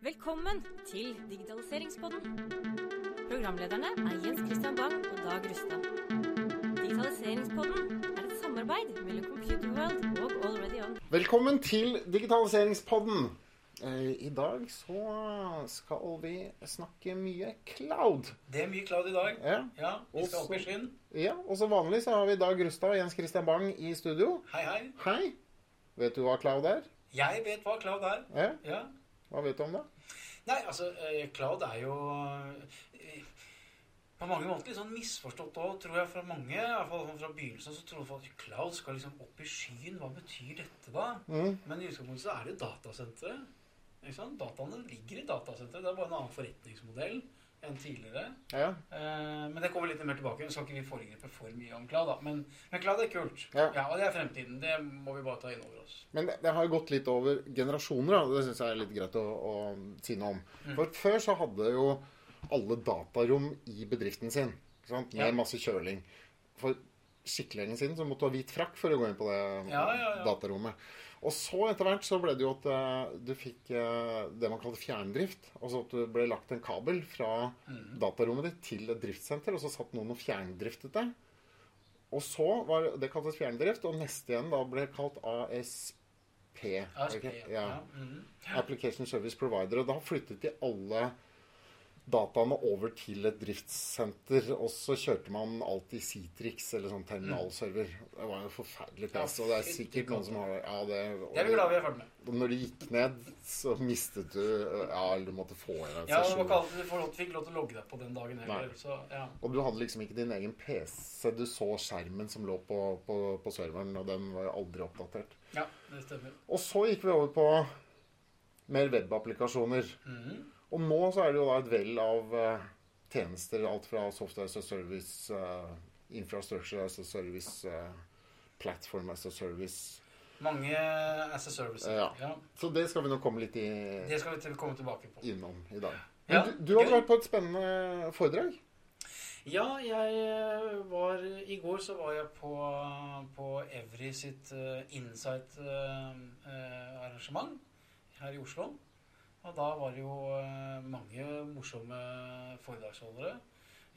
Velkommen til Digitaliseringspodden. Programlederne er Jens Christian Bang og Dag Rustad. Digitaliseringspodden er et samarbeid mellom Computer World og Already On. Velkommen til digitaliseringspodden. Eh, I dag så skal vi snakke mye cloud. Det er mye cloud i dag. Ja, Ja, vi skal opp i skyen. ja og som vanlig så har vi Dag Rustad og Jens Christian Bang i studio. Hei, hei. Hei. Vet du hva cloud er? Jeg vet hva cloud er. Ja, Ja. Hva vet du om det? Nei, altså, eh, cloud er jo eh, på mange måter litt sånn misforstått òg, tror jeg, fra mange. I hvert fall fra begynnelsen så trodde folk at cloud skal liksom opp i skyen. Hva betyr dette, da? Mm. Men i utgangspunktet så er det datasenteret. Ikke? Dataene ligger i datasenteret. Det er bare en annen forretningsmodell enn tidligere. Ja. Uh, men det kommer litt mer tilbake. Nå skal ikke vi foregripe for mye om cloud, da. Men, men cloud er kult. Ja. Og det er fremtiden. Det må vi bare ta inn over oss. Men det, det har jo gått litt over generasjoner, da. Det syns jeg er litt greit å, å si noe om. Mm. For før så hadde jo alle datarom i bedriften sin. Med Ja. masse kjøling. For skikkelig lenge siden så måtte du ha hvit frakk for å gå inn på det Ja, ja, ja. datarommet. Og så etter hvert så ble det jo at eh, du fikk eh, det man kalte fjerndrift. Altså at det ble lagt en kabel fra Mm. datarommet ditt til et driftssenter, og så satt noen og fjerndriftet det. Og så var det kaltes fjerndrift, og neste igjen da ble kalt ASP. ASP, ja. ja. Mhm. Application Service Provider. Og da flyttet de alle dataene over til et driftssenter, og så kjørte man alltid Citrix eller sånn terminalserver. Det var jo forferdelig pes, og det er sikkert noen som har ja, det. Det er vi glad vi er ferdig med. Når det gikk ned, så mistet du Ja, eller du måtte få i deg Ja, alltid du fikk lov til å logge deg på den dagen heller. Så ja. Og du hadde liksom ikke din egen PC. Du så skjermen som lå på, på, på serveren, og den var jo aldri oppdatert. ja, det stemmer. Og så gikk vi over på mer webapplikasjoner. Mhm. Og nå så er det jo da et vell av eh, tjenester. Alt fra software as a service, eh, infrastructure as a service, eh, platform as a service. Mange as a service. Ja. Ja. Så det skal vi nå komme litt i, Det skal vi komme tilbake på. innom i dag. Ja, du, du har vært på et spennende foredrag. Ja, jeg var I går så var jeg på, på Evry sitt uh, Insight-arrangement her i Oslo. Og da var det jo eh, mange morsomme foredragsholdere.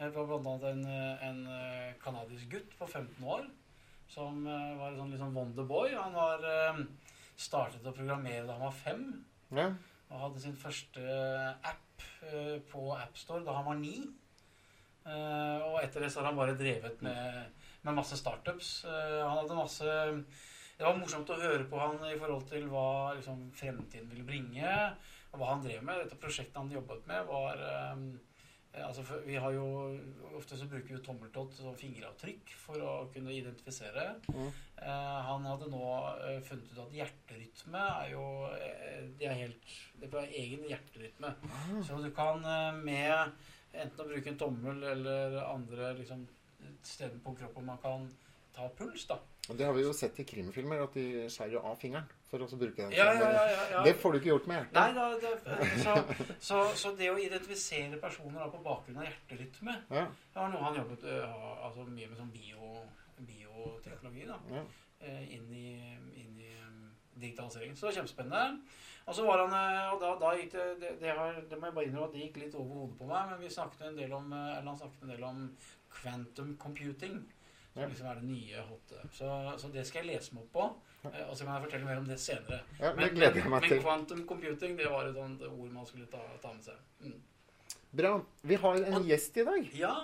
Det var bl.a. en, eh, en canadisk kanadisk gutt på 15 år som eh, var en sånn litt sånn wonderboy. Han var eh, startet å programmere da han var fem. Ja. Og hadde sin første app eh, på AppStore da han var ni. Eh, og etter det så har han bare drevet med, med masse startups. Eh, han hadde masse Det var morsomt å høre på han i forhold til hva liksom, fremtiden ville bringe, og hva han drev med. Dette prosjektet han jobbet med, var eh, Altså, for vi har jo Ofte så bruker vi tommeltott som fingeravtrykk for å kunne identifisere. Mm. Eh, han hadde nå eh, funnet ut at hjerterytme er jo Det er helt Det er på egen hjerterytme. Så du kan med enten å bruke en tommel eller andre liksom, steder på kroppen man kan ta puls, da. Og det har vi jo sett i krimfilmer, at de skjærer av fingeren for å bruke den. Ja, ja, ja. Det får du ikke gjort med hjertet. Nei, da, det, så, så, så det å identifisere personer da, på bakgrunn av hjerterytme Ja, Det var noe han jobbet øh, altså mye med sånn bio, bioteknologi da, ja. eh, inn i, inn i digitaliseringen. Så det var kjempespennende. Og så var han, eh, og da, da gikk det, det, det, har, det må jeg bare innrømme at det gikk litt over hodet på meg, men vi snakket en del om, eh, eller han snakket en del om quantum computing. Som liksom er det nye hotte. Så, så det skal jeg lese meg opp på. eh, Og så kan jeg fortelle mer om det senere. ja det Men, gleder jeg meg men til. quantum computing, det var et sånt ord man skulle ta, ta med seg. Mm. Bra. Vi har en gjest i dag. Ja,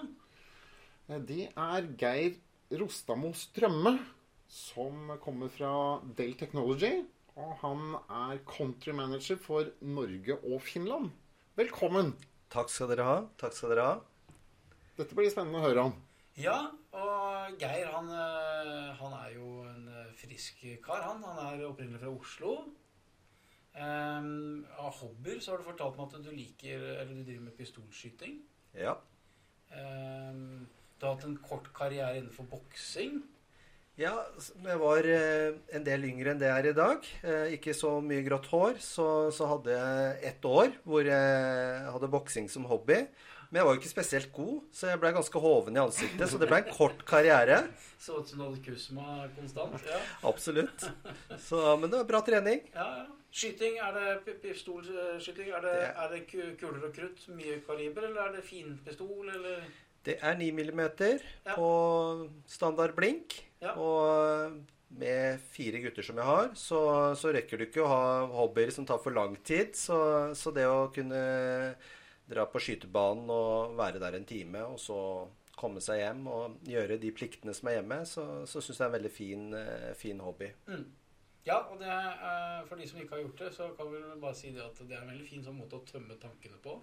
Det er Geir Rostamo Strømme, som kommer fra Dell Technology. Og han er country manager for Norge og Finland. Velkommen. Takk skal dere ha. Takk skal dere ha. Dette blir spennende å høre om. Ja, og Geir han, eh, han er jo en eh, frisk kar, han. Han er opprinnelig fra Oslo. Um, av hobbyer så har du fortalt meg at du liker Eller du driver med pistolskyting. Ja. Um, du har hatt en kort karriere innenfor boksing. Ja, jeg var eh, en del yngre enn det jeg er i dag, ikke så mye grått hår, så, så hadde jeg ett år hvor jeg hadde boksing som hobby. Men jeg var jo ikke spesielt god, så jeg ble ganske hoven i ansiktet. Så det ble en kort karriere. Så ut som du hadde kusma konstant. Ja, Absolutt. Så, men det var bra trening. ja. ja. Skyting, er det pistolskyting? Er det, Det- er det kuler og krutt? Mye kaliber, eller er det finpistol, eller Det er 9 mm på standard blink. Og med fire gutter som jeg har, så, så rekker du ikke å ha hobbyer som tar for lang tid. Så, så det å kunne dra på skytebanen og være der en time, og så komme seg hjem og gjøre de pliktene som er hjemme, så, så syns jeg det er en veldig fin, eh, fin hobby. Mm. Ja, og det er, for de som ikke har gjort det, så kan vi bare si det at det er en veldig fin sånn måte å tømme tankene på.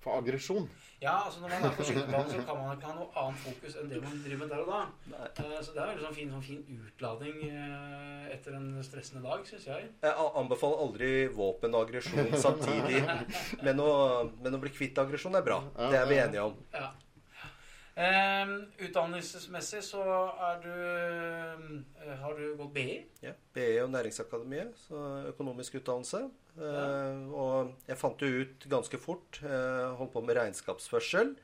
For aggresjon. Ja, altså når man er på skytebanen, så kan man ikke ha noe annet fokus enn det man driver med der og da. Nei. Eh, Så det er en sånn fin, sånn fin utlading eh, etter en stressende dag, syns jeg. Jeg anbefaler aldri våpen og aggresjon samtidig. Men å, men å bli kvitt aggresjon er bra. Det er vi enige om. Ja. Eh, utdannelsesmessig så er du eh, Har du gått BI? Ja, BE og Næringsakademiet, så økonomisk utdannelse. Eh, og jeg fant jo ut ganske fort, eh, holdt på med regnskapsførsel.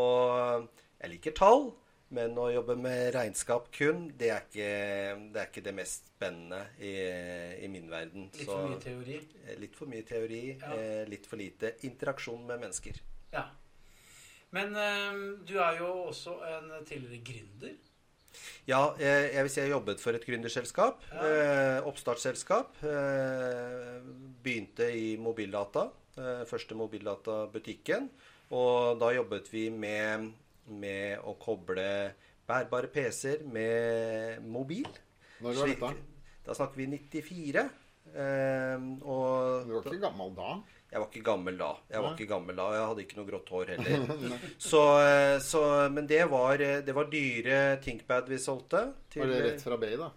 Og jeg liker tall, men å jobbe med regnskap kun, det er ikke det, er ikke det mest spennende i, i min verden. Litt Så, for mye teori. litt for mye teori, Ja. eh, litt for lite interaksjon med mennesker. Men eh, du er jo også en tidligere gründer. Ja, jeg, jeg vil si jeg jobbet for et gründerselskap. Ja. Eh, oppstartsselskap. Eh, begynte i mobildata. Eh, første mobildatabutikken. Og da jobbet vi med, med å koble bærbare PC-er med mobil. Når var dette? Da snakker vi 94. Eh, og Du var ikke gammel da? Jeg var ikke gammel da. Jeg var ikke gammel da, jeg hadde ikke noe grått hår heller. så, eh, så, men det var, eh, det var dyre ThinkPad vi solgte. til- Var det rett fra Bay, da?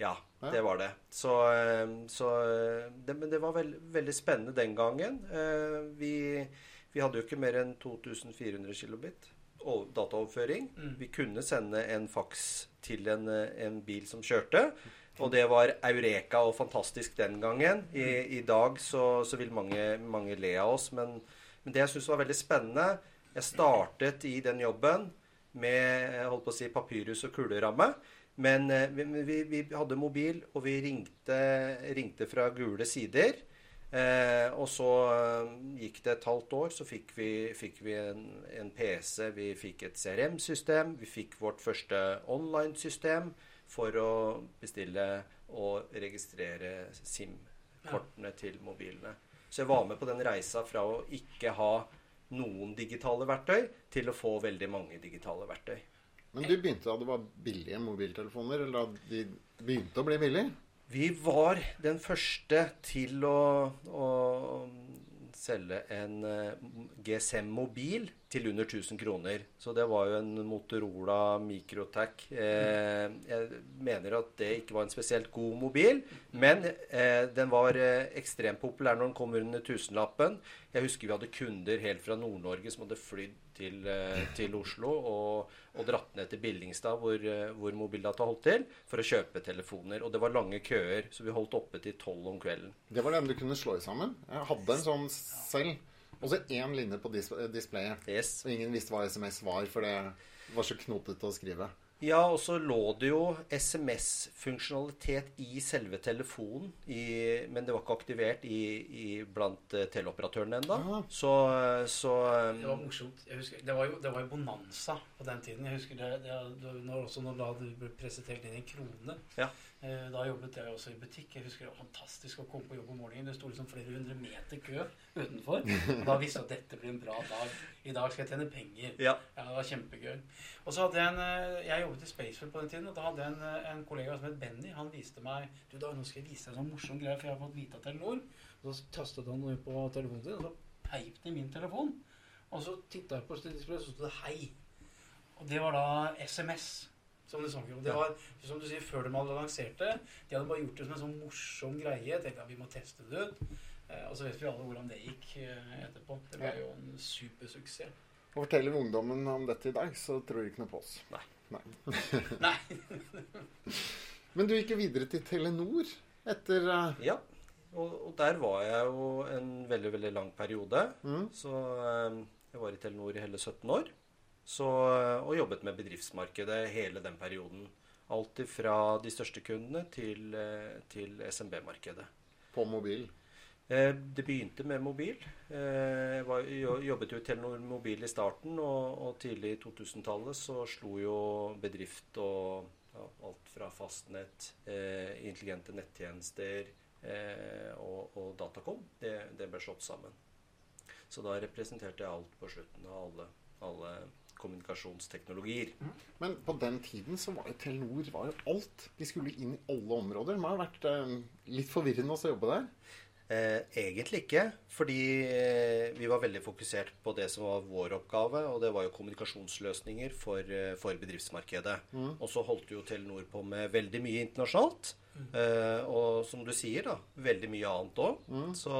Ja, det var det. Så, eh, så det, Men det var veld, veldig spennende den gangen. Vi, vi hadde jo ikke mer enn 2400 kilobit dataoverføring. Mm. Vi kunne sende en faks til en, en bil som kjørte. Og det var eureka og fantastisk den gangen. I, i dag så, så vil mange, mange le av oss, men, men det jeg syns var veldig spennende Jeg startet i den jobben med jeg holdt på å si, papyrus og kuleramme. Men eh, vi, vi, vi hadde mobil, og vi ringte, ringte fra gule sider. Eh, og så eh, gikk det et halvt år, så fikk vi, fikk vi en, en PC, vi fikk et CRM-system, vi fikk vårt første online-system for å bestille og registrere SIM-kortene til mobilene. Så jeg var med på den reisa fra å ikke ha noen digitale verktøy til å få veldig mange digitale verktøy. Men du begynte da det var billige mobiltelefoner? Eller da de begynte å bli billige? Vi var den første til å, å selge en eh, GSM-mobil til under 1000 kroner. Så det var jo en Motorola Microtac. Eh, jeg mener at det ikke var en spesielt god mobil, men eh, den var ekstremt populær når den kom under tusenlappen. Jeg husker vi hadde kunder helt fra Nord-Norge som hadde flydd til, eh, til Oslo og, og dratt ned til Billingstad, hvor, eh, hvor Mobildata holdt til, for å kjøpe telefoner. Og det var lange køer, så vi holdt oppe til tolv om kvelden. Det var den du kunne slå i sammen. Jeg hadde en sånn selv. Og så én linje på dis displayet. Yes. Og ingen visste hva SMS var, for det var så knotete å skrive. Ja, og så lå det jo SMS-funksjonalitet i selve telefonen, i, men det var ikke aktivert i, i blant eh, teleoperatørene ennå. Ah. Så, så eh, Det var morsomt. Jeg husker, det, var jo, det var jo bonanza på den tiden. Jeg husker det, det, det når, også når da du ble presentert inn en krone. Ja. Eh, Da jobbet jeg også i butikk. Jeg husker det var fantastisk å komme på jobb om morgenen. Det sto liksom flere hundre meter kø utenfor. Og da visste jeg at dette blir en bra dag. I dag skal jeg tjene penger. ja. Ja, det var kjempegøy. Og så hadde jeg en eh, Jeg jobbet i Spacefield på den tiden, og da hadde jeg en, eh, en kollega som het Benny. Han viste meg Du, da, nå skal jeg vise deg en sånn morsom greie, for jeg har fått vite av Telenor. Og så tastet han noe på telefonen sin, og så peip det i min telefon. Og så titta jeg på displayet, så sto det 'hei'. Og det var da SMS. Som du snakker om. Det var, som du sier, Før de hadde lansert det De hadde bare gjort det som en sånn morsom greie. Tenkte at vi må teste det ut. Eh, og så vet vi alle hvordan det gikk eh, etterpå. Det ble jo en supersuksess. Og forteller vi ungdommen om dette i dag, så tror de ikke noe på oss. Nei. Nei. Nei. Men du gikk jo videre til Telenor etter uh... Ja. Og, og der var jeg jo en veldig, veldig lang periode. mm, Så um, jeg var i Telenor i hele 17 år. Så, og jobbet med bedriftsmarkedet hele den perioden. Alt fra de største kundene til, eh, til SMB-markedet. på mobil. Eh, Det begynte med mobil. Eh, Jeg var, jobbet jo i Telenor Mobil i starten, og, og tidlig i 2000-tallet så slo jo bedrift og ja, alt fra fastnett, eh, intelligente nettjenester eh, og, og Datacom, det, det ble slått sammen. Så da representerte jeg alt på slutten av alle, alle kommunikasjonsteknologier. Men på den tiden så var jo Telenor var jo alt. De skulle inn i alle områder. Det må ha vært eh, litt forvirrende å jobbe der. Eh, egentlig ikke, fordi eh, vi var veldig fokusert på det som var vår oppgave, og det var jo kommunikasjonsløsninger for, eh, for bedriftsmarkedet. Og så holdt jo Telenor på med veldig mye internasjonalt. Eh, og som du sier, da, veldig mye annet òg. Så,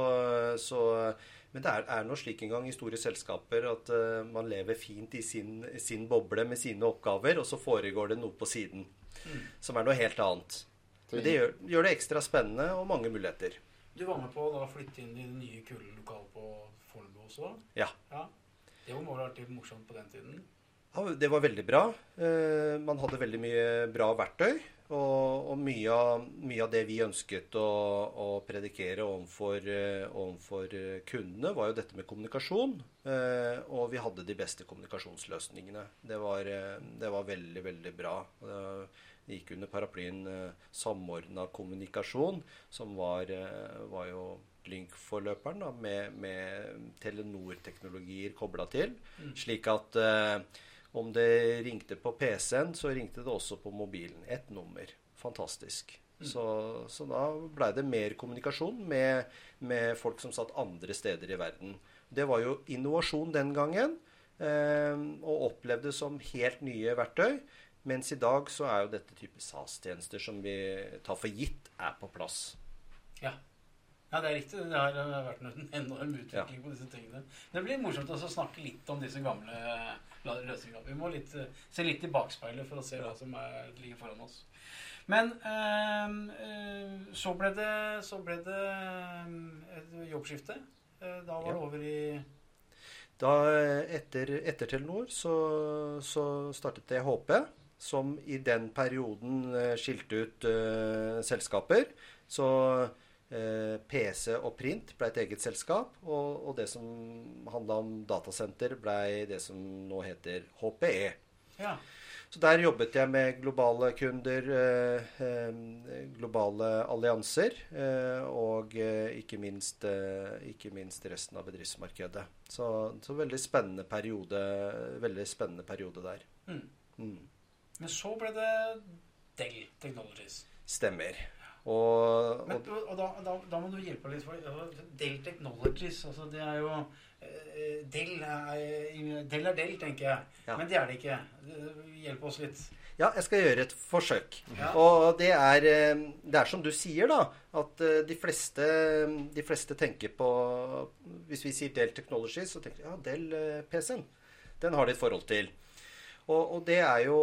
så Men det er, er nå slik en gang i store selskaper at uh, man lever fint i sin, sin boble med sine oppgaver, og så foregår det noe på siden som er noe helt annet. Men det gjør, gjør det ekstra spennende og mange muligheter. Du var med på å flytte inn i det nye kullokalet på Fornebu også? Ja. ja. Det var målet artig morsomt på den tiden? Ja, det var veldig bra. Uh, man hadde veldig mye bra verktøy. Og, og mye, av, mye av det vi ønsket å, å predikere overfor, eh, overfor eh, kundene, var jo dette med kommunikasjon. Eh, og vi hadde de beste kommunikasjonsløsningene. Det var, det var veldig, veldig bra. Det gikk under paraplyen samordna kommunikasjon, som var, var jo Lynk-forløperen med, med Telenor-teknologier kobla til. Slik at om det ringte på PC-en, så ringte det også på mobilen. Ett nummer. Fantastisk. Så, så da blei det mer kommunikasjon med, med folk som satt andre steder i verden. Det var jo innovasjon den gangen, eh, og opplevdes som helt nye verktøy. Mens i dag så er jo dette type SAS-tjenester som vi tar for gitt, er på plass. Ja. ja, det er riktig. Det har vært en enorm utvikling på disse tingene. Det blir morsomt å snakke litt om disse gamle la- Vi må litt, eh, se litt i bakspeilet for å se hva som er, ligger foran oss. Men eh, så ble det, så ble det et jobbskifte. Da var det over i Da, etter, etter Telenor så, så startet jeg HP, som i den perioden skilte ut eh, selskaper. Så PC og print ble et eget selskap, og, og det som handla om datasenter, ble det som nå heter HPE. Ja. Så der jobbet jeg med globale kunder, eh, eh, globale allianser, eh, og eh, ikke, minst, eh, ikke minst resten av bedriftsmarkedet. Så, så veldig spennende periode, veldig spennende periode der. Mm. Mm. Men så ble det Dell Technologies. Stemmer. Og, Men, og og da, da, da må du hjelpe litt. For Del Technologies, altså det er jo Del Dell er, Dell er Dell, tenker jeg. Ja. Men det er det ikke. Hjelp oss litt. Ja, jeg skal gjøre et forsøk. Ja. Og det er, eh, det er som du sier, da. At eh, de fleste, de fleste tenker på Hvis vi sier Dell Technologies, så tenker de ja, Dell-PC-en. Den har de et forhold til. Og, og det er jo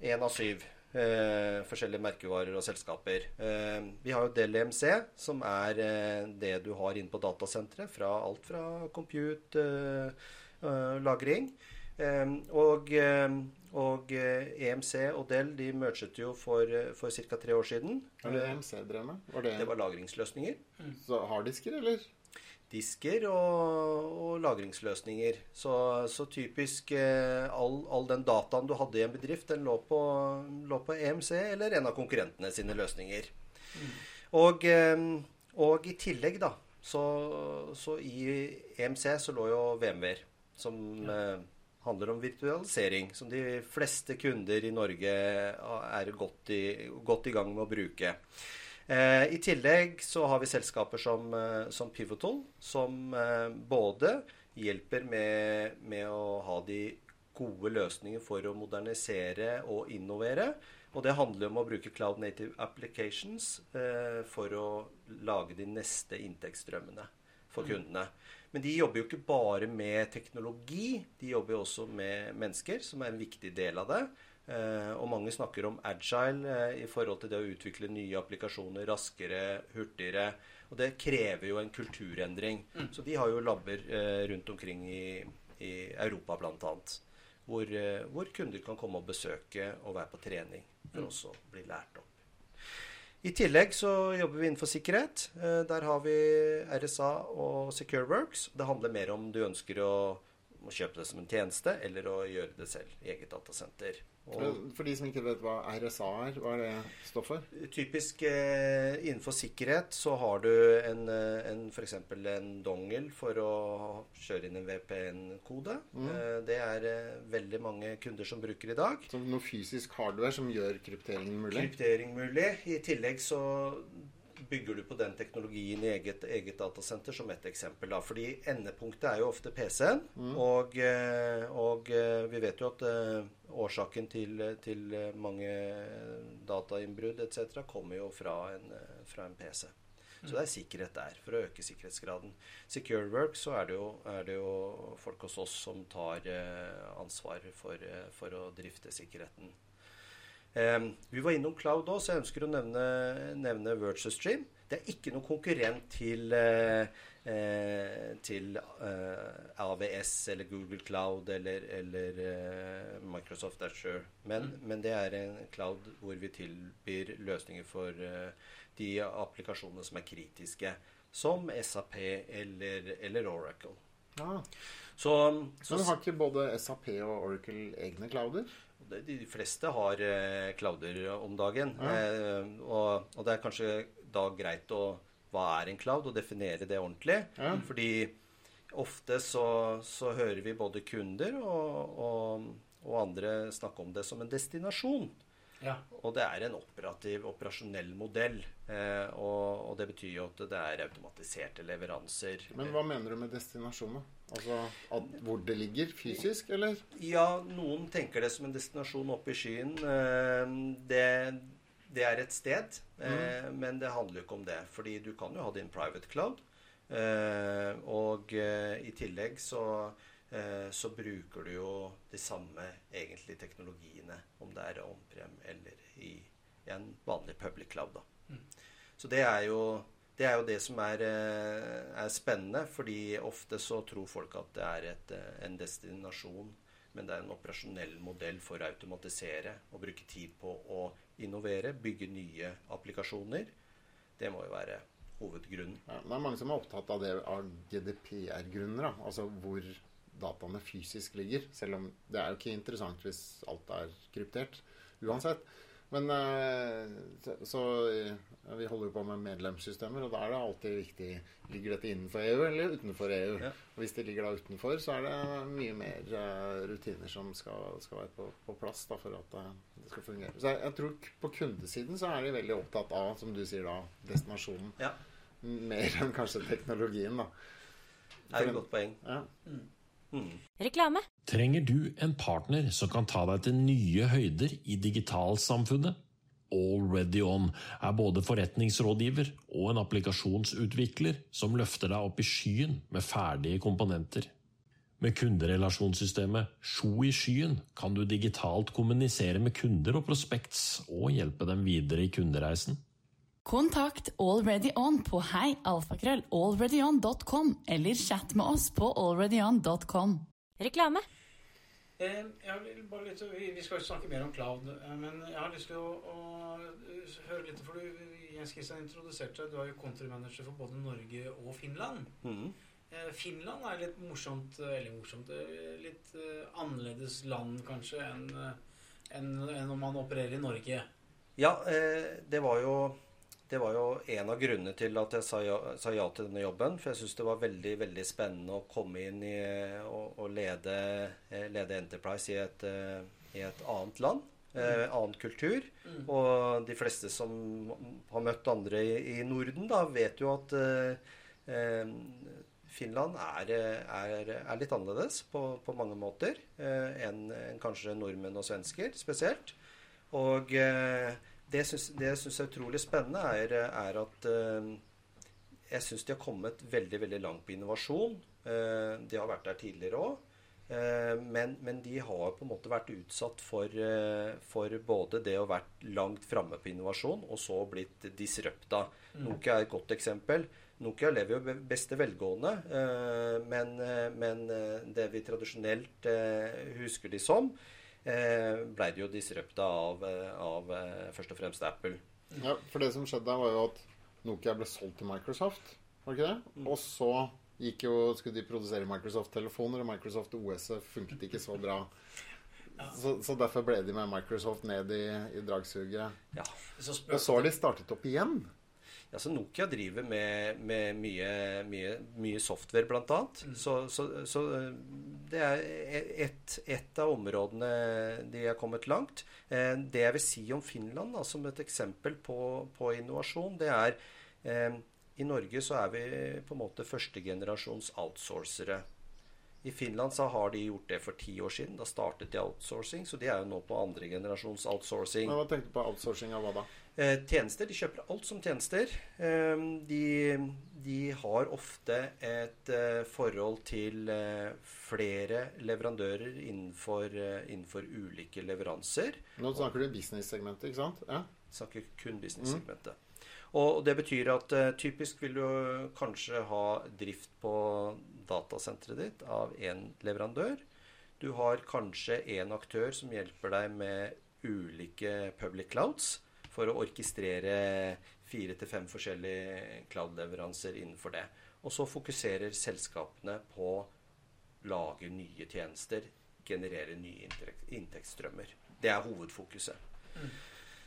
én av syv eh, forskjellige merkevarer og selskaper. Eh, vi har jo Dell EMC, som er eh, det du har inne på datasenteret. Fra alt fra compute, eh, eh, lagring. Eh, og og EMC og Dell de merget jo for, for ca. tre år siden. Er det EMC drev med? Var det, Det var lagringsløsninger. så harddisker, eller? Disker og, og lagringsløsninger. Så, så typisk eh, all, all den dataen du hadde i en bedrift, den lå på, lå på EMC eller en av konkurrentene sine løsninger. Og, eh, og i tillegg, da, så, så i EMC så lå jo VMware, som eh, handler om virtualisering, som de fleste kunder i Norge er godt i, godt i gang med å bruke. Eh, I tillegg så har vi selskaper som, eh, som Pivotal, som eh, både hjelper med, med å ha de gode løsninger for å modernisere og innovere. Og det handler om å bruke Cloud Native Applications eh, for å lage de neste inntektsstrømmene for kundene. Men de jobber jo ikke bare med teknologi, de jobber jo også med mennesker, som er en viktig del av det. Eh, og mange snakker om agile eh, i forhold til det å utvikle nye applikasjoner raskere, hurtigere. Og det krever jo en kulturendring. Så de har jo labber eh, rundt omkring i, i Europa bl.a. Hvor, hvor kunder kan komme og besøke og være på trening for også å bli lært opp. I tillegg så jobber vi innenfor sikkerhet. Der har vi RSA og SecureWorks. Det handler mer om du ønsker å, å kjøpe det som en tjeneste, eller å gjøre det selv i eget datasenter. Og For de som ikke vet hva RSA er, hva er det står for? typisk eh, innenfor sikkerhet så har du en, eh, en f.eks. en dongel for å kjøre inn en VPN-kode. Eh, det er eh, veldig mange kunder som bruker i dag. Som noe fysisk hardware som gjør krypteringen mulig? Kryptering mulig. I tillegg så bygger du på den teknologien i eget, eget datasenter som et eksempel. Da. Fordi endepunktet er jo ofte PC-en. Og, eh, og eh, vi vet jo at eh, årsaken til, til mange datainnbrudd etc. kommer jo fra en, fra en PC. Så det er sikkerhet der, for å øke sikkerhetsgraden. SecureWork så er det jo, er det jo folk hos oss som tar eh, ansvar for, for å drifte sikkerheten. Eh, vi var innom Cloud òg, så jeg ønsker å nevne, nevne Virtual Stream. Det er ikke noen konkurrent til, eh, eh, til eh, AVS eller Google Cloud eller, eller eh, Microsoft Azure. Men, men det er en cloud hvor vi tilbyr løsninger for de applikasjonene som er kritiske. Som SAP eller, eller Oracle. Ja. Så, så så har ikke både SAP og Oracle egne clouder? De fleste har eh, clouder om dagen. Ja. Eh, og, og det er kanskje da greit å Hva er en cloud? Og definere det ordentlig. Ja. Fordi ofte så, så hører vi både kunder og, og, og andre snakke om det som en destinasjon. Ja. Og det er en operativ, operasjonell modell. Eh, og, og det betyr jo at det er automatiserte leveranser. Men hva mener du med destinasjon? da? Altså at, hvor det ligger fysisk, eller? Ja, noen tenker det som en destinasjon oppe i skyen. Eh, Det, det er et sted, eh, men det handler jo ikke om det. Fordi du kan jo ha din private cloud. Eh, Og eh, i tillegg så, så bruker du jo de samme egentlig teknologiene, om det er on-prem eller i en vanlig public cloud. da. Så det er jo det er jo det som er, eh, er spennende, fordi ofte så tror folk at det er et, eh, en destinasjon, men det er en operasjonell modell for å automatisere og bruke tid på å innovere, bygge nye applikasjoner. Det må jo være hovedgrunnen. Ja, det er mange som er opptatt av det av GDPR-grunner. Altså hvor dataene fysisk ligger. Selv om det er jo ikke interessant hvis alt er kryptert uansett. Men eh, så, eh, vi holder jo på med medlemssystemer, og da er det alltid viktig Ligger dette innenfor EU eller utenfor EU? Ja. Og hvis det ligger da utenfor, så er det mye mer eh, rutiner som skal, skal være på, på plass da, for at det skal fungere. Så jeg, jeg tror på kundesiden så er de veldig opptatt av, som du sier da, destinasjonen. Ja, Mer enn kanskje teknologien, da. det er et godt poeng. Ja. Mm. Reklame. Trenger du en partner som kan ta deg til nye høyder i digitalsamfunnet? Already On er både forretningsrådgiver og en applikasjonsutvikler som løfter deg opp i skyen med ferdige komponenter. Med kunderelasjonssystemet Sjo i skyen kan du digitalt kommunisere med kunder og prospects og hjelpe dem videre i kundereisen. Kontakt AlreadyOn på heialfakrøll.alreadyon.com eller chat med oss på alreadyon.com. Reklame. Eh, Jeg vil bare litt, vi vi skal jo snakke mer om cloud, eh, men jeg har lyst til å, å eh, høre litt For du, Jens Kristian introduserte deg. Du er jo countrymanager for både Norge og Finland. Mm. Eh, Finland er litt morsomt, eller morsomt Litt eh, annerledes land kanskje enn enn enn om man opererer i Norge. Ja, eh, det var jo det var jo en av grunnene til at jeg sa ja, sa ja til denne jobben. For jeg syns det var veldig veldig spennende å komme inn i og, og lede, eh, lede Enterprise i et, eh, i et annet land. Eh, annen kultur. Og de fleste som har møtt andre i, i Norden, da, vet jo at eh, eh, Finland er, er, er litt annerledes på, på mange måter eh, enn en kanskje nordmenn og svensker spesielt. Og eh, det synes, det jeg syns er utrolig spennende, er, er at eh, jeg syns de har kommet veldig veldig langt på innovasjon. Eh, de har vært der tidligere òg. Eh, men, men de har på en måte vært utsatt for, eh, for både det å vært langt framme på innovasjon, og så blitt disrupta. Nokia er et godt eksempel. Nokia lever jo beste velgående, eh, men, eh, men det vi tradisjonelt husker de som, ble det jo disrupta av, eh, av eh, først og fremst Apple. Ja, for det som skjedde da, var jo at Nokia ble solgt til Microsoft. Var det ikke det? Og så gikk jo, skulle de produsere Microsoft-telefoner, og Microsoft OS-et funket ikke så bra. Så, så derfor ble de med Microsoft ned i, i dragsuget. Ja. Og så har de startet opp igjen. Ja, så Nokia driver med, med mye, mye, mye software, blant annet. Så, så, så eh, det er et, et av områdene de har kommet langt. Eh, Det jeg vil si om Finland da, som et eksempel på, på innovasjon, det er eh, I Norge så er vi på en måte førstegenerasjons outsourcere. I Finland så har de gjort det for ti år siden. Da startet de outsourcing, så de er jo nå på andre generasjons outsourcing. Men hva tenkte du på outsourcing av hva da? Eh, tjenester. De kjøper alt som tjenester. Eh, de, de har ofte et eh, forhold til eh, flere leverandører innenfor, innenfor ulike leveranser. Nå snakker du business-segmentet, ikke sant? Ja. Snakker kun business-segmentet. Og det betyr at typisk vil du kanskje ha drift på datasenteret ditt av én leverandør. Du har kanskje én aktør som hjelper deg med ulike public clouds for å orkestrere fire til fem forskjellige cloud-leveranser innenfor det. Og så fokuserer selskapene på å lage nye tjenester, generere nye inntektsstrømmer. Det er hovedfokuset.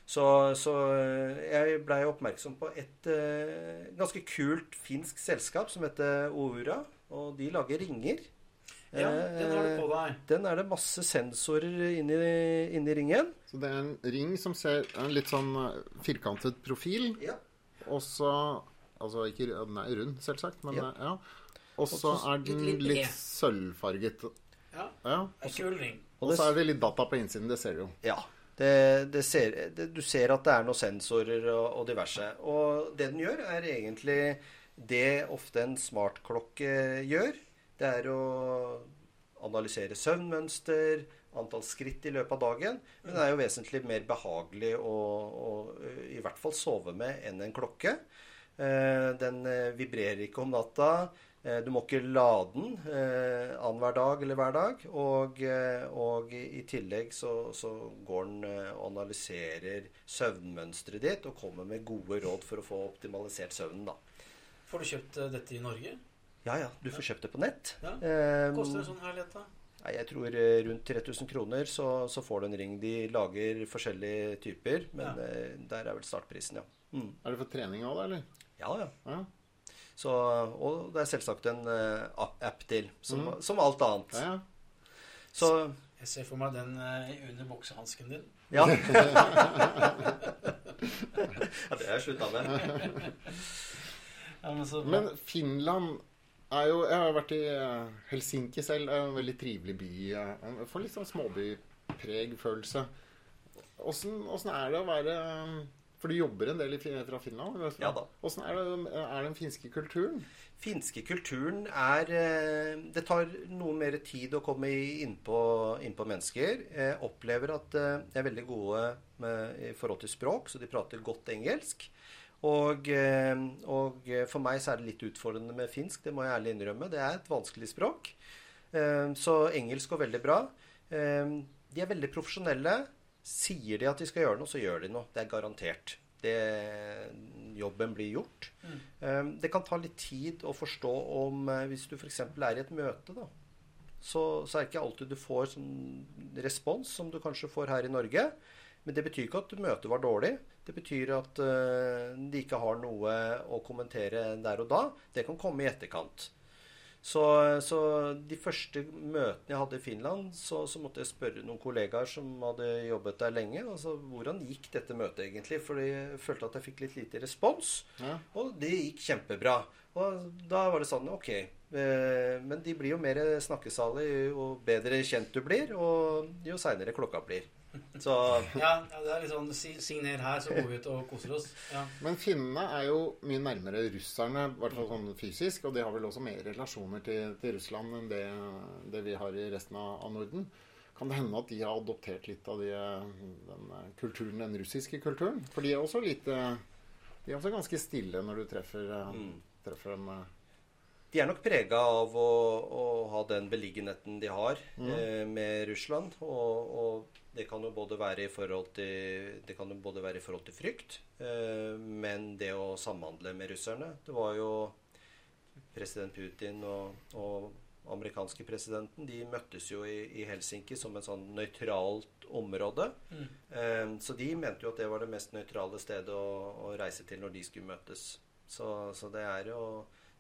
Så, så eh, jeg blei oppmerksom på et uh, ganske kult finsk selskap som heter Oura. Og de lager ringer. Ja, den har du på Eh, deg. Den er det masse sensorer inni, inni ringen. Så det er en ring som ser en litt sånn eh, firkantet profil. Ja. Og så Altså ikke Den er rund, selvsagt, men Ja. ja. Og så er den litt- sølvfarget. Ja, Ja. en kul ring. Og så er det litt data på innsiden. Det ser du jo. Ja. Det, det ser, det, du ser at det er noen sensorer og, og diverse. Og det den gjør, er egentlig det ofte en smartklokke gjør. Det er å analysere søvnmønster, antall skritt i løpet av dagen. Men det er jo vesentlig mer behagelig å, å i hvert fall sove med enn en klokke. Eh, Den eh, vibrerer ikke om natta. Eh, Du må ikke lade den eh, annenhver dag eller hver dag. Og, og i tillegg så, så går den og analyserer søvnmønsteret ditt og kommer med gode råd for å få optimalisert søvnen. da. Får du kjøpt dette i Norge? Ja ja, du får kjøpt det på nett. Ja. Eh, Koster det sånn herlighet, da? Nei, jeg tror eh, rundt 3000 kroner så, så får du en ring. De lager forskjellige typer, men Ja. eh, der er vel startprisen, ja. Mm. Er det for trening òg, da, eller? Ja, ja. Ja. Så, og det er selvsagt en eh, app, til, som, Mm. som alt annet. Ja, ja. Så Jeg ser for meg den under boksehansken din. ja. ja, det har jeg slutta med. Ja, men så, Men Finland er jo Jeg har vært i eh, Helsinki selv. Det er en veldig trivelig by. eh, Jeg får litt sånn småbypreg-følelse. Åssen er det å være For du jobber en del i, fra Finland? Ja da. Åssen er, det- er den finske kulturen? Finske kulturen er eh, Det tar noe mer tid å komme innpå inn på mennesker. Jeg opplever at eh, de er veldig gode med, i forhold til språk, så de prater godt engelsk. Og, eh, og for meg så er det litt utfordrende med finsk, det må jeg ærlig innrømme. Det er et vanskelig språk. Eh, Så engelsk går veldig bra. Eh, De er veldig profesjonelle. Sier de at de skal gjøre noe, så gjør de noe. Det er garantert. Det, jobben blir gjort. Mm. Det kan ta litt tid å forstå om eh, Hvis du f.eks. er i et møte, da, så, så er det ikke alltid du får sånn respons som du kanskje får her i Norge. Men det betyr ikke at møtet var dårlig. Det betyr at eh, de ikke har noe å kommentere der og da. Det kan komme i etterkant. Så, så de første møtene jeg hadde i Finland, så, så måtte jeg spørre noen kollegaer som hadde jobbet der lenge. Altså, hvordan gikk dette møtet egentlig? For jeg følte at jeg fikk litt lite respons. Ja. Og det gikk kjempebra. Og da var det sånn Ok. Eh, men de blir jo mer snakkesalige jo bedre kjent du blir, og jo seinere klokka blir. Så Ja, det er litt sånn Signer her, så går vi ut og koser oss. Ja. Men finnene er jo mye nærmere russerne, i hvert fall sånn fysisk. Og de har vel også mer relasjoner til, til Russland enn det, det vi har i resten av, av Norden. Kan det hende at de har adoptert litt av de, den eh, kulturen, den russiske kulturen? For de er også litt eh, De er også ganske stille når du treffer, eh, Mm. treffer dem. De er nok prega av å, å ha den beliggenheten de har eh, med Russland. Og, og det kan jo både være i forhold til Det kan jo både være i forhold til frykt, eh, men det å samhandle med russerne Det var jo president Putin og, og amerikanske presidenten de møttes jo i, i Helsinki som et sånn nøytralt område. Mm. Eh, så de mente jo at det var det mest nøytrale stedet å, å reise til når de skulle møtes. Så, så det er jo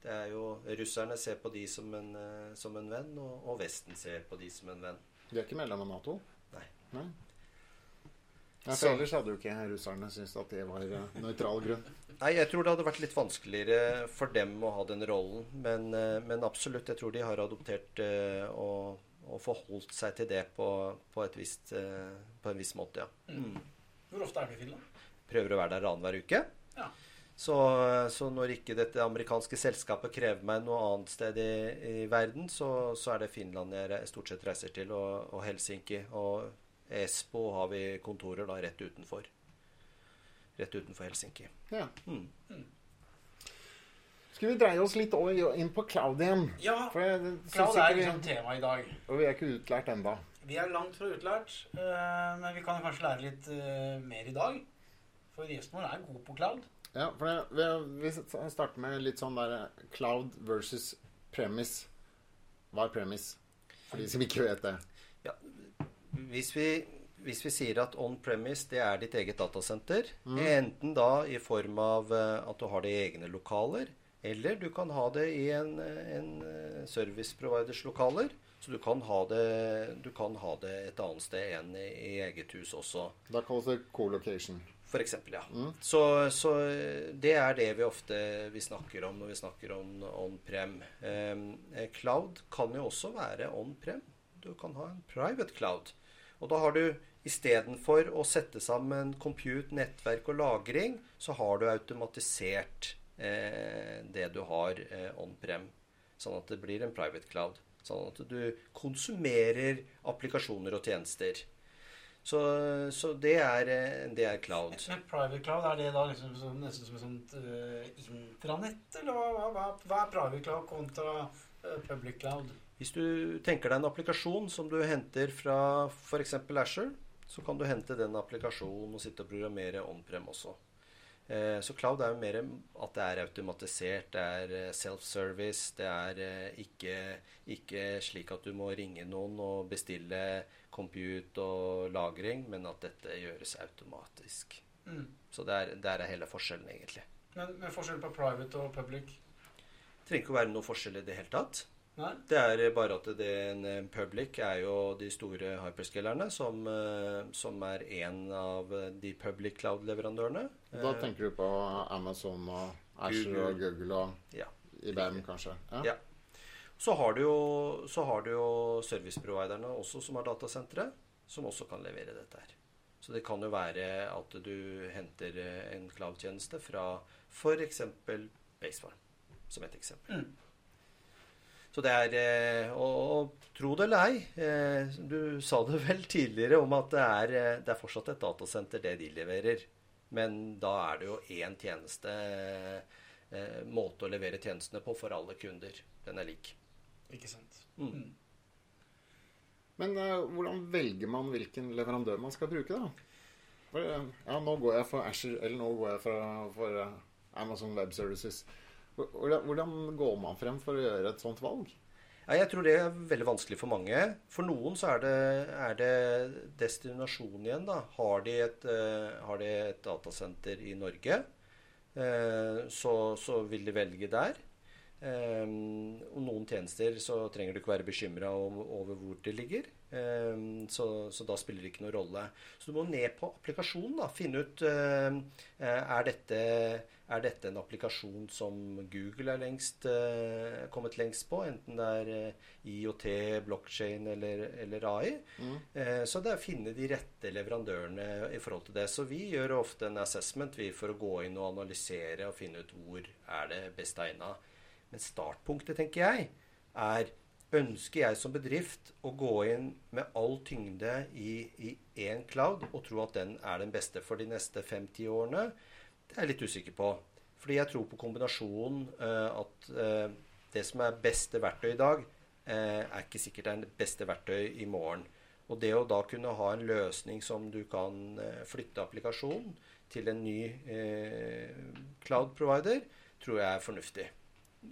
det er jo Russerne ser på de som en, eh, som en venn, og, og Vesten ser på de som en venn. De er ikke medlem av Nato? Nei. Nei. Ja, for ellers hadde jo ikke russerne syntes at det var eh, nøytral grunn. Nei, jeg tror det hadde vært litt vanskeligere for dem å ha den rollen. Men, eh, men absolutt, jeg tror de har adoptert og, og forholdt seg til det på, på, eh, på en viss måte, ja. Mm. Hvor ofte er du i Finland? Prøver å være der annenhver uke. Ja. Så, så når ikke dette amerikanske selskapet krever meg noe annet sted i, i verden, så, så er det Finland jeg stort sett reiser til, og, og Helsinki. Og Espo har vi kontorer da rett utenfor. Rett utenfor Helsinki. Ja. Mm. Skal vi dreie oss litt over, inn på cloud igjen? Ja, For jeg synes Cloud er liksom tema i dag. og vi er ikke utlært enda. Vi er langt fra utlært, eh, men vi kan kanskje lære litt eh, mer i dag. For gjesten vår er god på cloud. Ja, for det, vi, vi starter med litt sånn der eh, cloud versus premise. Hva er premise? For de som ikke vet det. Hvis vi, hvis vi sier at on-premise det er ditt eget datasenter, enten da i form av eh, at du har det i egne lokaler, eller du kan ha det i en, en eh, service providers lokaler. Så du kan, ha det, du kan ha det et annet sted enn i, i eget hus også. Da kalles det co-location. For eksempel, ja. Så, så det er det vi ofte vi snakker om når vi snakker om on-prem. Eh, cloud kan jo også være on-prem. Du kan ha en private cloud. Og da har du istedenfor å sette sammen compute, nettverk og lagring, så har du automatisert eh, det du har eh, on-prem. Sånn at det blir en private cloud. Sånn at du konsumerer applikasjoner og tjenester. Så, så det, er, eh, det er cloud. Men private cloud, er det da liksom som, nesten som et sånt uh, intranett? Eller hva, hva, hva, hva er private cloud kontra uh, public cloud? Hvis du tenker deg en applikasjon som du henter fra f.eks. Asher, så kan du hente den applikasjonen og sitte og programmere on-prem også. Eh, Så cloud er jo mer at det er automatisert, det er eh, self-service. Det er eh, ikke, ikke slik at du må ringe noen og bestille compute og lagring, men at dette gjøres automatisk. Mm. Så det er, der er hele forskjellen, egentlig. Men, men forskjell på private og public? Det trenger ikke å være noe forskjell i det hele tatt. Nei? Det er bare at det en eh, public er jo de store hyperscalerne, som, eh, som er en av de public cloud-leverandørene. Da Eh, tenker du på Amazon og Asher og Google og Ja. IBM, kanskje? Ja. Så har du jo, så har du jo serviceproviderne også som har datasentre, som også kan levere dette her. Så det kan jo være at du henter eh, en cloud-tjeneste fra f.eks. Basefarm, som et eksempel. Mm. Så det er eh, Og, og tro det eller ei, eh, du sa det vel tidligere om at det er, eh, det er fortsatt et datasenter, det de leverer. Men da er det jo én tjeneste, måte å levere tjenestene på for alle kunder. Den er lik. Ikke sant. Mm. Men eh, hvordan velger man hvilken leverandør man skal bruke, da? For, ja, nå går jeg for Asher, eller nå går jeg for, for Amazon Web Services. Hvordan, hvordan går man frem for å gjøre et sånt valg? Ja, jeg tror det er veldig vanskelig for mange. For noen så er det, er det destinasjon igjen, da. Har de et, uh, har de et datasenter i Norge, uh, så, så vil de velge der. Um, og noen tjenester så trenger du ikke være bekymra over, over, hvor det ligger. Um, så, så, da spiller det ikke noen rolle. Så du må ned på applikasjonen. da, Finne ut uh, er, dette, er dette en applikasjon som Google er lengst, uh, kommet lengst på, enten det er uh, IOT, blockchain eller, eller AI. Mm. så det er å finne de rette leverandørene i forhold til det. Så vi gjør ofte en assessment vi for å gå inn og analysere og finne ut hvor er det best egna. Men startpunktet, tenker jeg, er Ønsker jeg som bedrift å gå inn med all tyngde i én cloud og tro at den er den beste for de neste fem-ti årene? Det er jeg litt usikker på. Fordi jeg tror på kombinasjonen uh, at uh, det som er beste verktøy i dag, uh, er ikke sikkert er det beste verktøy i morgen. Og det å da kunne ha en løsning som du kan flytte applikasjonen til en ny cloud provider, tror jeg er fornuftig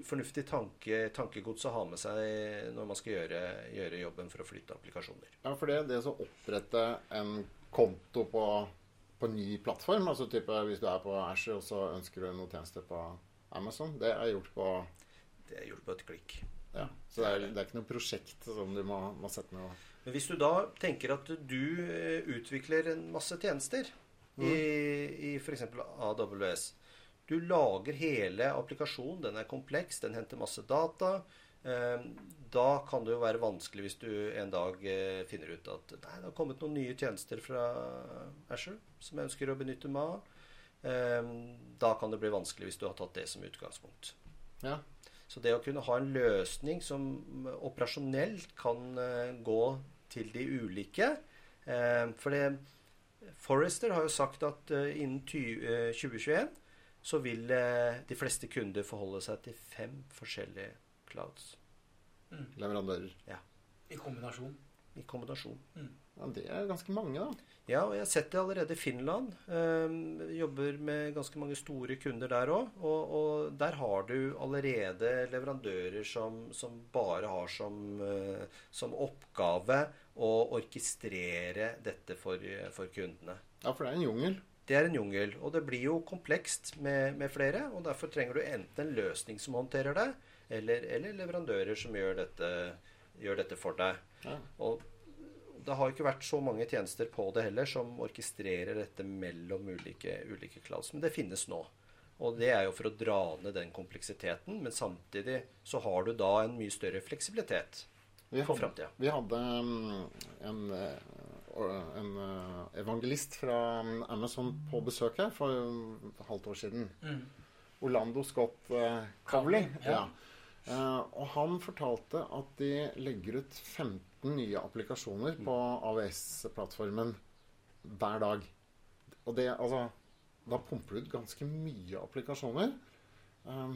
fornuftig tanke, tankegods å ha med seg når man skal gjøre, gjøre, jobben for å flytte applikasjoner. Ja, for det, det å opprette en konto på, på ny plattform, altså type hvis du er på Asher og så ønsker du noen tjenester på Amazon, det er gjort på Det er gjort på et klikk. Ja, Så det er, det er ikke noe prosjekt som du må, må sette noe Men hvis du da tenker at du eh, utvikler en masse tjenester mm. i, i f.eks. AWS du lager hele applikasjonen. Den er kompleks, den henter masse data. Da kan det jo være vanskelig hvis du en dag eh, finner ut at nei, det har kommet noen nye tjenester fra Asher som jeg ønsker å benytte meg av. Ehm, da kan det bli vanskelig hvis du har tatt det som utgangspunkt. Ja. Så det å kunne ha en løsning som operasjonelt kan eh, gå til de ulike ehm, For det, Forrester har jo sagt at eh, innen 2021 så vil de fleste kunder forholde seg til fem forskjellige clouds. Mm. Leverandører. Ja. I kombinasjon. I kombinasjon. Mm. Ja, Det er ganske mange, da. Ja, og jeg har sett det allerede i Finland. Um, jobber med ganske mange store kunder der òg. Og, og, der har du allerede leverandører som, som bare har som, uh, som, oppgave å orkestrere dette for, for kundene. Ja, for det er en jungel. Det er en jungel. Og det blir jo komplekst med, med, flere. Og derfor trenger du enten en løsning som håndterer det, eller, eller leverandører som gjør dette, gjør dette for deg. Ja. Og det har ikke vært så mange tjenester på det heller som orkestrerer dette mellom ulike, ulike clouds. Men det finnes nå. Og det er jo for å dra ned den kompleksiteten, men samtidig så har du da en mye større fleksibilitet for framtida. Vi hadde um, en eh, en eh, evangelist fra um, Amazon på besøk her for et halvt år siden. Mm. Orlando Scott Cowley. Cowley. Ja. Uh, og han fortalte at de legger ut 15 nye applikasjoner på AVS-plattformen hver dag. Og det, altså Da pumper du ut ganske mye applikasjoner. Um,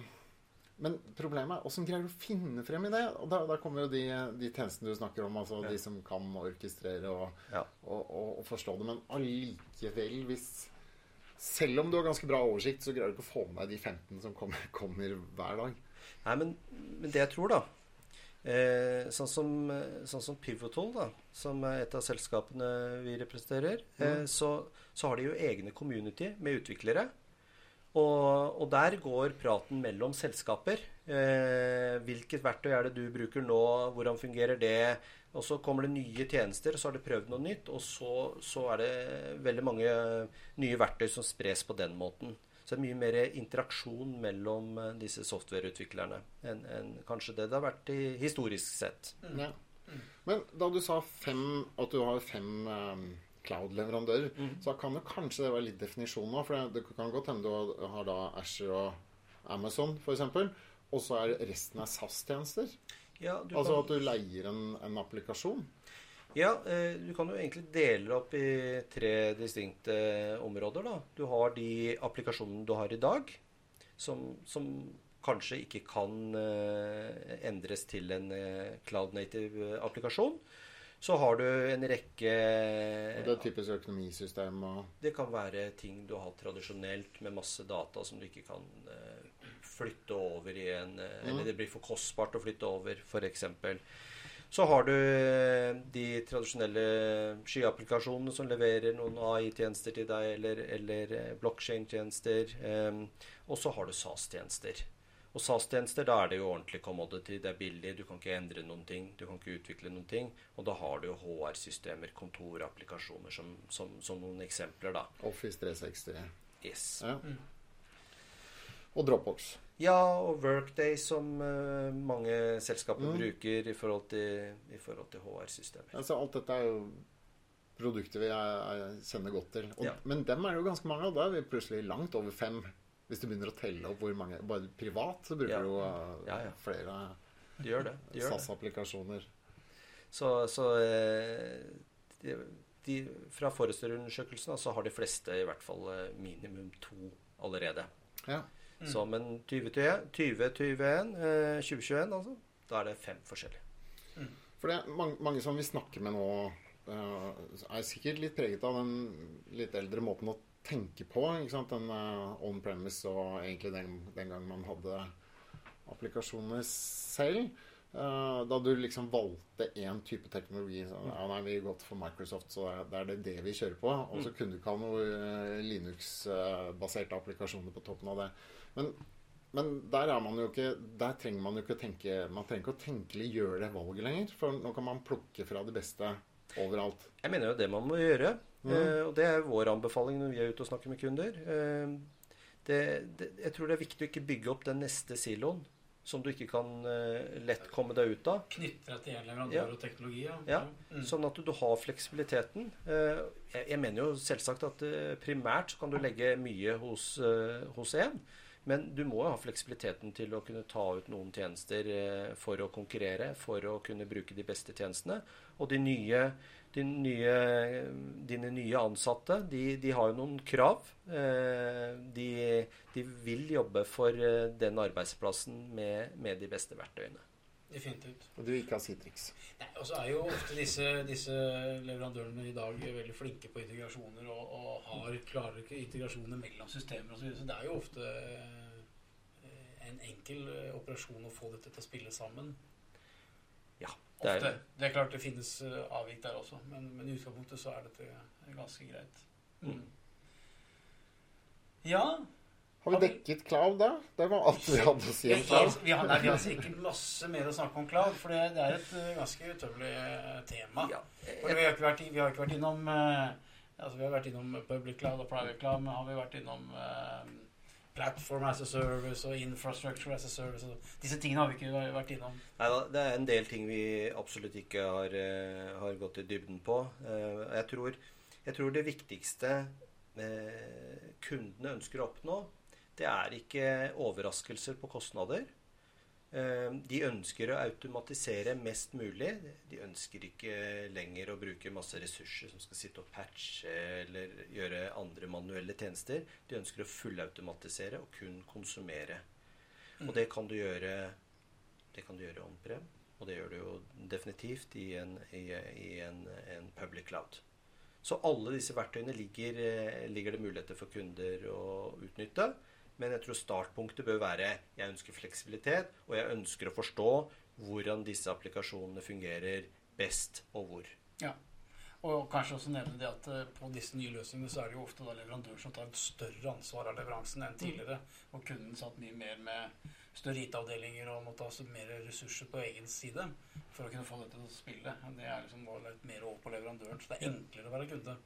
men problemet er åssen greier du å finne frem i det? Og da, da kommer jo de, de, tjenestene du snakker om, altså ja. de som kan orkestrere og, ja. og, og, og, forstå det. Men allikevel, hvis Selv om du har ganske bra oversikt, så greier du ikke å få med deg de 15 som kommer, kommer hver dag. Nei, men, men, det jeg tror, da eh, sånn, som, sånn, som, Pivotal, da, som er et av selskapene vi representerer, mm. eh, så, så har de jo egne community med utviklere. Og, og, der går praten mellom selskaper. Eh, hvilket verktøy er det du bruker nå? Hvordan fungerer det? Og så kommer det nye tjenester, og så har du prøvd noe nytt. Og så, så, er det veldig mange nye verktøy som spres på den måten. Så det er mye mer interaksjon mellom eh, disse softwareutviklerne enn en kanskje det det har vært i, historisk sett. Ja. Men da du sa fem, at du har fem um cloud-leverandører, mm. så kan det kanskje det være litt definisjon nå. For det, kan godt hende du har da Asher og Amazon f.eks., og så er resten av SAS-tjenester. Ja, altså kan... at du leier en, en applikasjon. Ja, eh, du kan jo egentlig dele opp i tre distinkte områder. da. Du har de applikasjonene du har i dag, som, som kanskje ikke kan eh, endres til en eh, cloud native applikasjon. Så har du en rekke Og Det er typisk økonomisystem og Det kan være ting du har hatt tradisjonelt med masse data som du ikke kan flytte over i en uh, mm. Eller det blir for kostbart å flytte over, f.eks. Så har du eh, de tradisjonelle skyapplikasjonene som leverer noen AI-tjenester til deg, eller, eller blokkjede-tjenester. Um, og så har du SAS-tjenester. Og SAS-tjenester, da er det jo ordentlig commodity. Det er billig, du kan ikke endre noen ting. Du kan ikke utvikle noen ting. Og da har du jo HR-systemer, kontorapplikasjoner som, som, som noen eksempler, da. Office 360. Yes. Ja. Og Dropbox. Ja, og Workday som uh, mange selskaper Mm. bruker i forhold til, til HR-systemer. Altså, alt dette er jo produkter vi er, er, kjenner godt til. Og, Ja. Men dem er jo ganske mange av. Da er vi plutselig langt over fem. Hvis du begynner å telle opp hvor mange Bare privat så bruker Ja. du jo uh, Ja, flere De. De. SAS-applikasjoner. Så, så eh, de, de, fra Forrester-undersøkelsen så har de fleste i hvert fall minimum to allerede. Ja. Så, men 2021, 2021, eh, 2021 altså, da er det fem forskjellige. For det er mange, mange som vi snakker med nå, eh, er sikkert litt preget av den litt eldre måten å tenke på. ikke sant? Den eh, on-premise og egentlig den, den gang man hadde applikasjoner selv. Eh, da du liksom valgte én type teknologi. Så, ja, nei, vi har gått for Microsoft, så det er det det vi kjører på. Og så kunne du ikke ha noen Linux-baserte applikasjoner på toppen av det. Men, men der er man jo ikke Der trenger man jo ikke å tenke Man trenger ikke å tenkelig gjøre det valget lenger. For nå kan man plukke fra det beste overalt. Jeg mener jo det man må gjøre. Eh, og det er vår anbefaling når vi er ute og snakker med kunder. Eh, det, det, jeg tror det er viktig å ikke bygge opp den neste siloen som du ikke kan uh, lett komme deg ut av. Knytte deg til en leverandør Ja. og teknologi. Ja. Ja, Mm. Sånn at du har fleksibiliteten. Uh, Jeg jeg mener jo selvsagt at uh, primært så kan du legge mye hos, én. hos en. Men du må jo ha fleksibiliteten til å kunne ta ut noen tjenester eh, for å konkurrere, for å kunne bruke de beste tjenestene. Og de nye, de nye, dine nye ansatte, de, de har jo noen krav. Eh, De, de vil jobbe for eh, den arbeidsplassen med, med de beste verktøyene. Definitivt. Og du ikke har Citrix. Nei, og så er jo ofte disse, disse leverandørene i dag veldig flinke på integrasjoner og, og har klare integrasjoner mellom systemer osv. Så, så det er jo ofte eh, en enkel eh, operasjon å få dette til å spille sammen. Ja, det Ofte. er, Det er klart det finnes eh, avvik der også, men, men i utgangspunktet så er dette ganske greit. Mm. Ja. Har vi dekket cloud da? Det var alt vi hadde å si om cloud. vi, har, nei, vi har sikkert masse mer å snakke om cloud, for det, det er et eh, ganske utømmelig eh, tema. ja, For vi, har ikke vært, vi har ikke vært innom uh, altså Vi har vært innom public cloud og private cloud, men har vi vært innom eh, platform as a service og infrastructure as a service og Disse tingene har vi ikke vært innom. Neida, det er en del ting vi absolutt ikke har, eh, har gått i dybden på. Eh, jeg, tror, jeg tror det viktigste eh, kundene ønsker å oppnå, det er ikke overraskelser på kostnader. Eh, de ønsker å automatisere mest mulig. De ønsker ikke lenger å bruke masse ressurser som skal sitte og patche eller gjøre andre manuelle tjenester. De ønsker å fullautomatisere og kun konsumere. Og det kan du gjøre det kan du gjøre on-prem, og det gjør du jo definitivt i en, i, i en, en public cloud. Så alle disse verktøyene ligger, eh, ligger det muligheter for kunder å utnytte. Men jeg tror startpunktet bør være jeg ønsker fleksibilitet, og jeg ønsker å forstå hvordan disse applikasjonene fungerer best og hvor. Ja. Og kanskje også nevne det at eh, på disse nye løsningene så er det jo ofte da leverandøren som tar et større ansvar av leveransen enn tidligere. Og kunden satt mye mer med større IT-avdelinger og måtte ha så mer ressurser på egen side for å kunne få dette til å spille. Det er liksom mer over på leverandøren, så det er enklere å være kunde.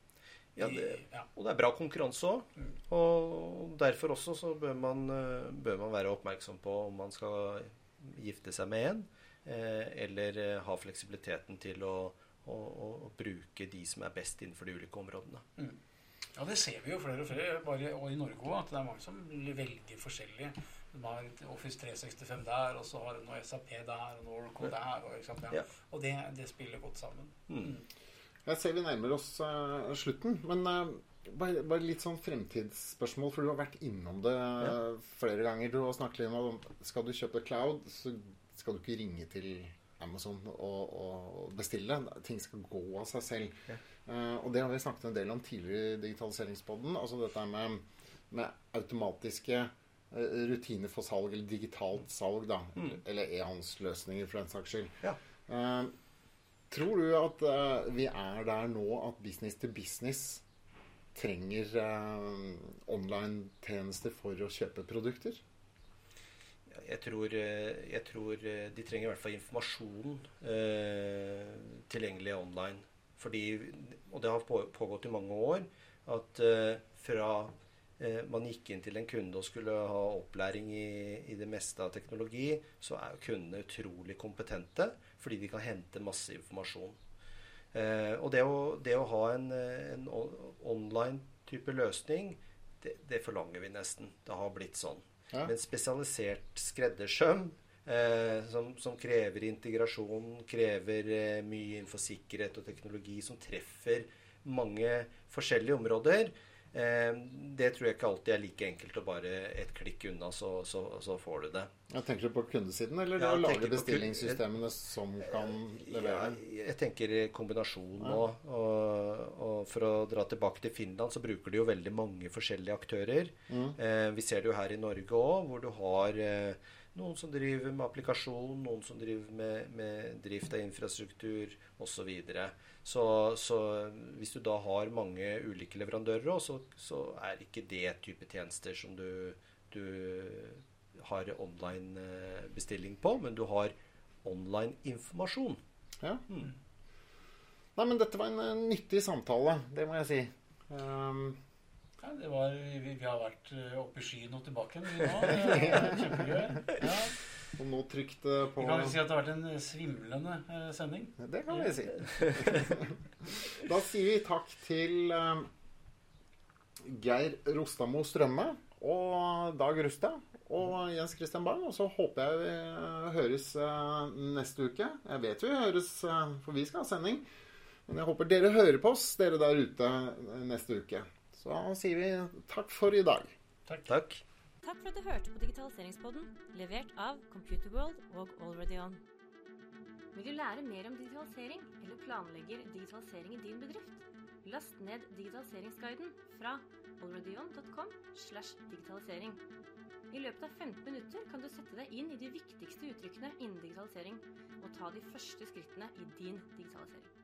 Ja, det- Og det er bra konkurranse òg. Mm. Og derfor også så bør man, eh, bør man være oppmerksom på om man skal gifte seg med en, eh, eller eh, ha fleksibiliteten til å, å, å, bruke de som er best innenfor de ulike områdene. Ja, det ser vi jo flere og flere, bare og i Norge òg, at det er mange som velger forskjellig. De har Office 365 der, og så har de noe SAP der, og noe Oracle der. Og? Ja. Ja. og det, det spiller godt sammen. Mm. Jeg ser vi nærmer oss uh, slutten, men uh, bare, bare litt sånn fremtidsspørsmål, for du har vært innom det ja. flere ganger. Du har snakket litt om skal du kjøpe cloud, så skal du ikke ringe til Amazon og, og bestille. Ting skal gå av seg selv. Ja. Uh, og det har vi snakket en del om tidligere i digitaliseringspodden. Altså dette med, med automatiske rutiner for salg, eller digitalt salg, da. Mm. Eller e-handelsløsninger, for den saks skyld. Ja. Eh, Tror du at uh, vi er der nå at business to business trenger uh, online-tjenester for å kjøpe produkter? jeg tror, eh, jeg tror eh, de trenger i hvert fall informasjon eh, tilgjengelig online. Fordi, og det har pågått i mange år, at eh, fra eh, man gikk inn til en kunde og skulle ha opplæring i, i det meste av teknologi, så er jo kundene utrolig kompetente fordi de kan hente masse informasjon. Eh, og det å, det å ha en, eh, en online type løsning, det, det forlanger vi nesten. Det har blitt sånn. Ja. Men spesialisert skreddersøm, eh, som, som krever integrasjon, krever eh, mye innenfor sikkerhet og teknologi, som treffer mange forskjellige områder, det tror jeg ikke alltid er like enkelt å bare et klikk unna, så, så, så får du det. Jeg tenker du på kundesiden, eller Ja, å lage bestillingssystemene som kan levere? Ja, jeg tenker kombinasjon nå. Og, og for å dra tilbake til Finland, så bruker de jo veldig mange forskjellige aktører. Eh, vi ser det jo her i Norge òg, hvor du har eh, noen som driver med applikasjon, noen som driver med, med drift av infrastruktur osv. Så, videre. så Så hvis du da har mange ulike leverandører òg, så, så er ikke det type tjenester som du, du har online eh, bestilling på, men du har online informasjon. Ja. Nei, men dette var en eh, nyttig samtale, det må jeg si. Um, Ja, det var, vi, vi har vært eh, oppe i skyen og tilbake igjen nå. Kjempegøy. Ja. og nå trykt eh, på Vi kan vel si at det har vært en svimlende eh, sending. Det kan vi si. da sier vi takk til Geir Rostamo Strømme og Dag Rustad og Jens Christian Bang. Og så håper jeg vi høres neste uke. Jeg vet vi høres, for vi skal ha sending. Men jeg håper dere hører på oss, dere der ute, neste uke. Så sier vi takk for i dag. Takk. Takk for at du hørte på Digitaliseringspodden, levert av Computerworld og AlreadyOn. Vil du lære mer om digitalisering, eller planlegger digitalisering i din bedrift? Last ned digitaliseringsguiden fra alreadyon.com slash digitalisering. I løpet av 15 minutter kan du sette deg inn i de viktigste uttrykkene innen digitalisering, og ta de første skrittene i din digitalisering.